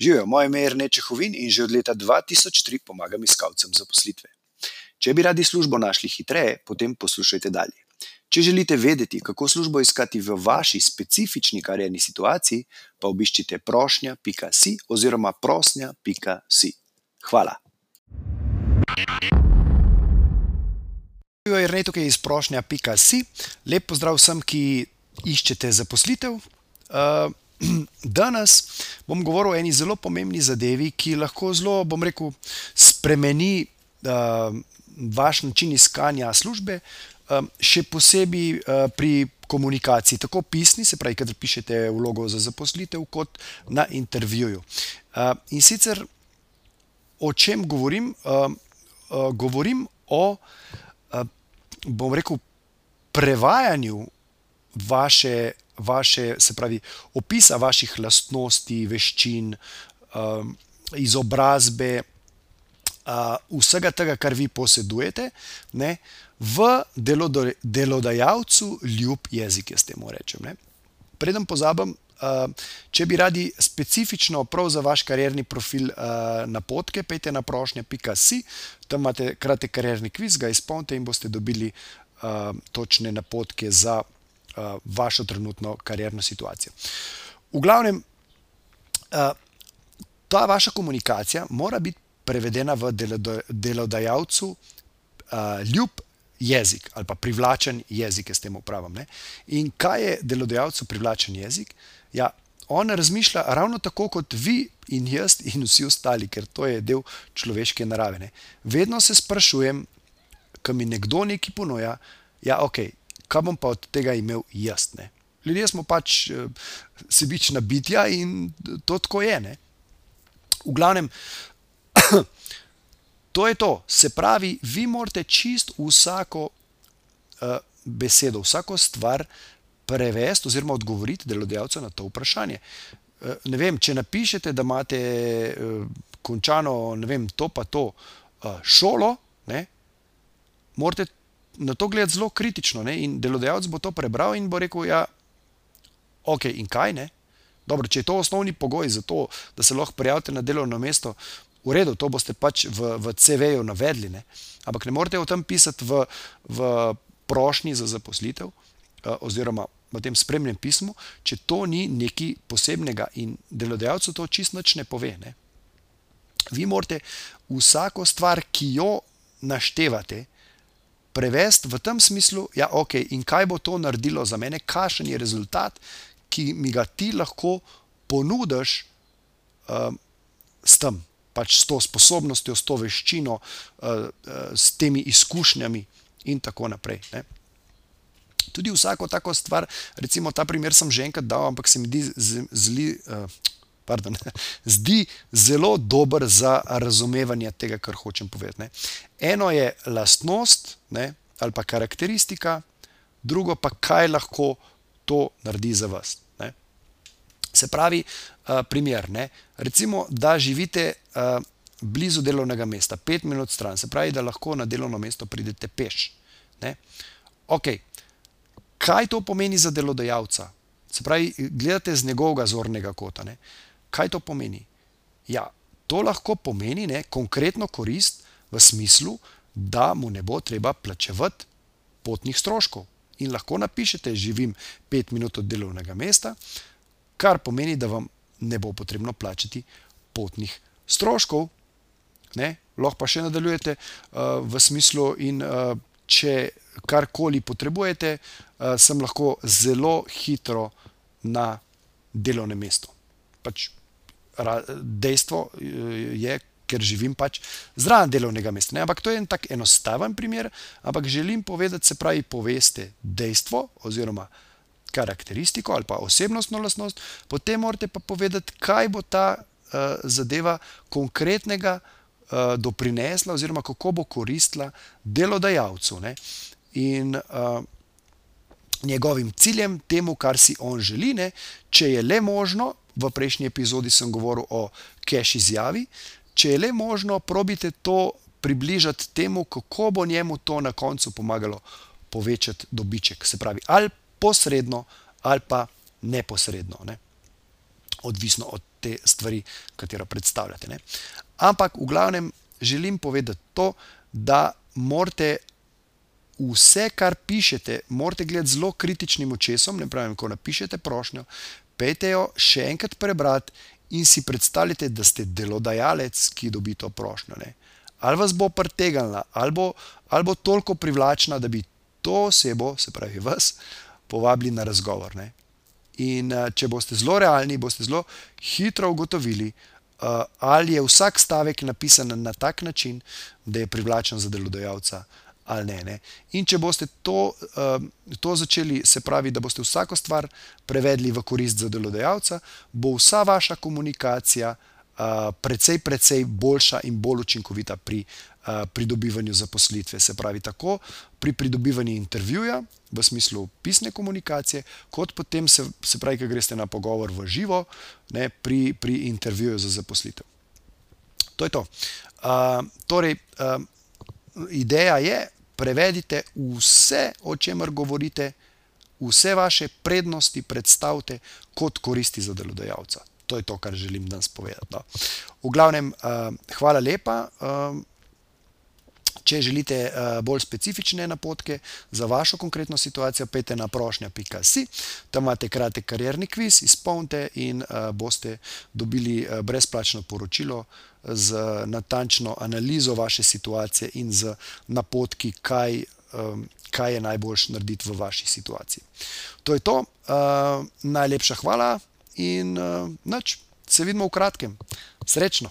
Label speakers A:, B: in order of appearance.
A: Živijo, moje ime je Rnečehovin in že od leta 2003 pomagam iskalcem zaposlitve. Če bi radi službo našli hitreje, potem poslušajte dalje. Če želite vedeti, kako službo iskati v vaši specifični karjerni situaciji, pa obiščite prošnja.si oziroma prosnja.si. Hvala. Živijo, je Rnej tukaj iz prošnja.si. Lep pozdrav vsem, ki iščete zaposlitev. Uh, Danes bom govoril o eni zelo pomembni zadevi, ki lahko zelo, bom rekel, spremeni uh, vaš način iskanja službe, um, še posebej uh, pri komunikaciji, tako pisni, se pravi, kader pišete vlogo za zaposlitev, kot na intervjuju. Uh, in sicer o čem govorim? Uh, uh, govorim o, uh, bom rekel, prevajanju vaše vaše, se pravi, opisa vaših lastnosti, veščin, um, izobrazbe, uh, vsega tega, kar vi posedujete, ne, v delodajalcu ljub jezik, jaz temu rečem. Ne. Preden pozabim, uh, če bi radi specifično prav za vaš karjerni profil uh, napotke, pejte na prošnje.si, tam imate kratek karjerni kviz, ga izpolnite in boste dobili uh, točne napotke za vašo trenutno karjerno situacijo. V glavnem, uh, ta vaša komunikacija mora biti prevedena v delodajalcu uh, ljub jezik ali pa privlačen jezik, s tem upravim. In kaj je delodajalcu privlačen jezik? Ja, on razmišlja ravno tako kot vi in jaz in vsi ostali, ker to je del človeške narave. Ne? Vedno se sprašujem, ko mi nekdo nekaj ponuja, ja, ok, kaj bom pa od tega imel jaz. Ne? Ljudje smo pač uh, sebična bitja in to tako je. Ne? V glavnem, to je to. Se pravi, vi morate čist vsako uh, besedo, vsako stvar prevesti oziroma odgovoriti delodajalcu na to vprašanje. Uh, ne vem, če napišete, da imate uh, končano, vem, to pa to uh, šolo, ne, morate na to gledati zelo kritično. Ne? In delodajalec bo to prebral in bo rekel: ja, ok, in kaj ne. Dobro, če je to osnovni pogoj za to, da se lahko prijavite na delovno mesto, v redu, to boste pač v, v CV-ju navedli. Ne? Ampak ne morete o tem pisati v, v prošnji za zaposlitev eh, oziroma v tem spremnem pismu, če to ni nekaj posebnega in delodajalcu to čist nič ne pove. Ne? Vi morate vsako stvar, ki jo naštevate, prevesti v tem smislu, ja, je ok, in kaj bo to naredilo za mene, kakšen je rezultat, ki mi ga ti lahko ponudiš um, s tem, pač s to sposobnostjo, s to veščino, uh, uh, s temi izkušnjami in tako naprej. Ne. Tudi vsako tako stvar, recimo ta primer sem že enkrat dal, ampak se mi zdi zli. Uh, Pardon, zdi zelo dober za razumevanje tega, kar hočem povedati. Ne. Eno je lastnost ne, ali pa karakteristika, drugo pa kaj lahko to naredi za vas. Ne. Se pravi, uh, primer, ne, recimo, da živite uh, blizu delovnega mesta, pet minut stran, se pravi, da lahko na delovno mesto pridete peš. Okay. Kaj to pomeni za delodajalca? Se pravi, gledate z njegovega zornega kota. Ne. Kaj to pomeni? Ja, to lahko pomeni ne, konkretno korist v smislu, da mu ne bo treba plačevati potnih stroškov. In lahko napišete, živim pet minut od delovnega mesta, kar pomeni, da vam ne bo potrebno plačati potnih stroškov. Ne? Lahko pa še nadaljujete uh, v smislu, in uh, če karkoli potrebujete, uh, sem lahko zelo hitro na delovnem mestu. Pač, dejstvo je, ker živim pač zraven delovnega mesta. Ne? Ampak to je en tak enostaven primer, ampak želim povedati, se pravi, poveste dejstvo oziroma karakteristiko ali pa osebnostno lastnost, potem morate pa povedati, kaj bo ta uh, zadeva konkretnega uh, doprinesla oziroma kako bo koristila delodajalcu. Ne? In uh, njegovim ciljem, temu, kar si on želi, ne? če je le možno, v prejšnji epizodi sem govoril o cache izjavi, če je le možno, probite to približati temu, kako bo njemu to na koncu pomagalo povečati dobiček. Se pravi, ali posredno, ali pa neposredno. Ne? Odvisno od te stvari, katero predstavljate. Ne. Ampak v glavnem želim povedati to, da morate vse, kar pišete, morate gledati zelo kritičnim očesom. Ne pravim, ko napišete prošnjo, pejte jo še enkrat prebrati in si predstavljate, da ste delodajalec, ki dobi to prošnjo. Ne. Ali vas bo pretegnila, ali, ali bo toliko privlačna, da bi to osebo, se pravi vas, povabili na razgovor. Ne. In uh, če boste zelo realni, boste zelo hitro ugotovili, uh, ali je vsak stavek napisan na tak način, da je privlačen za delodajalca. Ne, ne. In če boste to, uh, to začeli, se pravi, da boste vsako stvar prevedli v korist za delodajalca, bo vsa vaša komunikacija uh, precej, precej boljša in bolj učinkovita pri uh, pridobivanju zaposlitve. Se pravi, tako pri pridobivanju intervjuja, v smislu pisne komunikacije, kot potem, se, se pravi, ki greste na pogovor v živo, ne, pri, pri intervjuju za zaposlitev. To je to. Uh, torej, uh, ideja je, prevedite vse, o čemer govorite, vse vaše prednosti predstavite kot koristi za delodajalca. To je to, kar želim danes povedati. No. V glavnem, uh, hvala lepa. Če želite uh, bolj specifične napotke za vašo konkretno situacijo, pejte na prošnja.si, tam imate kratek karjerni kviz, izpolnite in uh, boste dobili uh, brezplačno poročilo z natančno analizo vaše situacije in z napotki, kaj, um, kaj je najboljš narediti v vaši situaciji. To je to. Uh, najlepša hvala in uh, nič, se vidimo v kratkem. Srečno!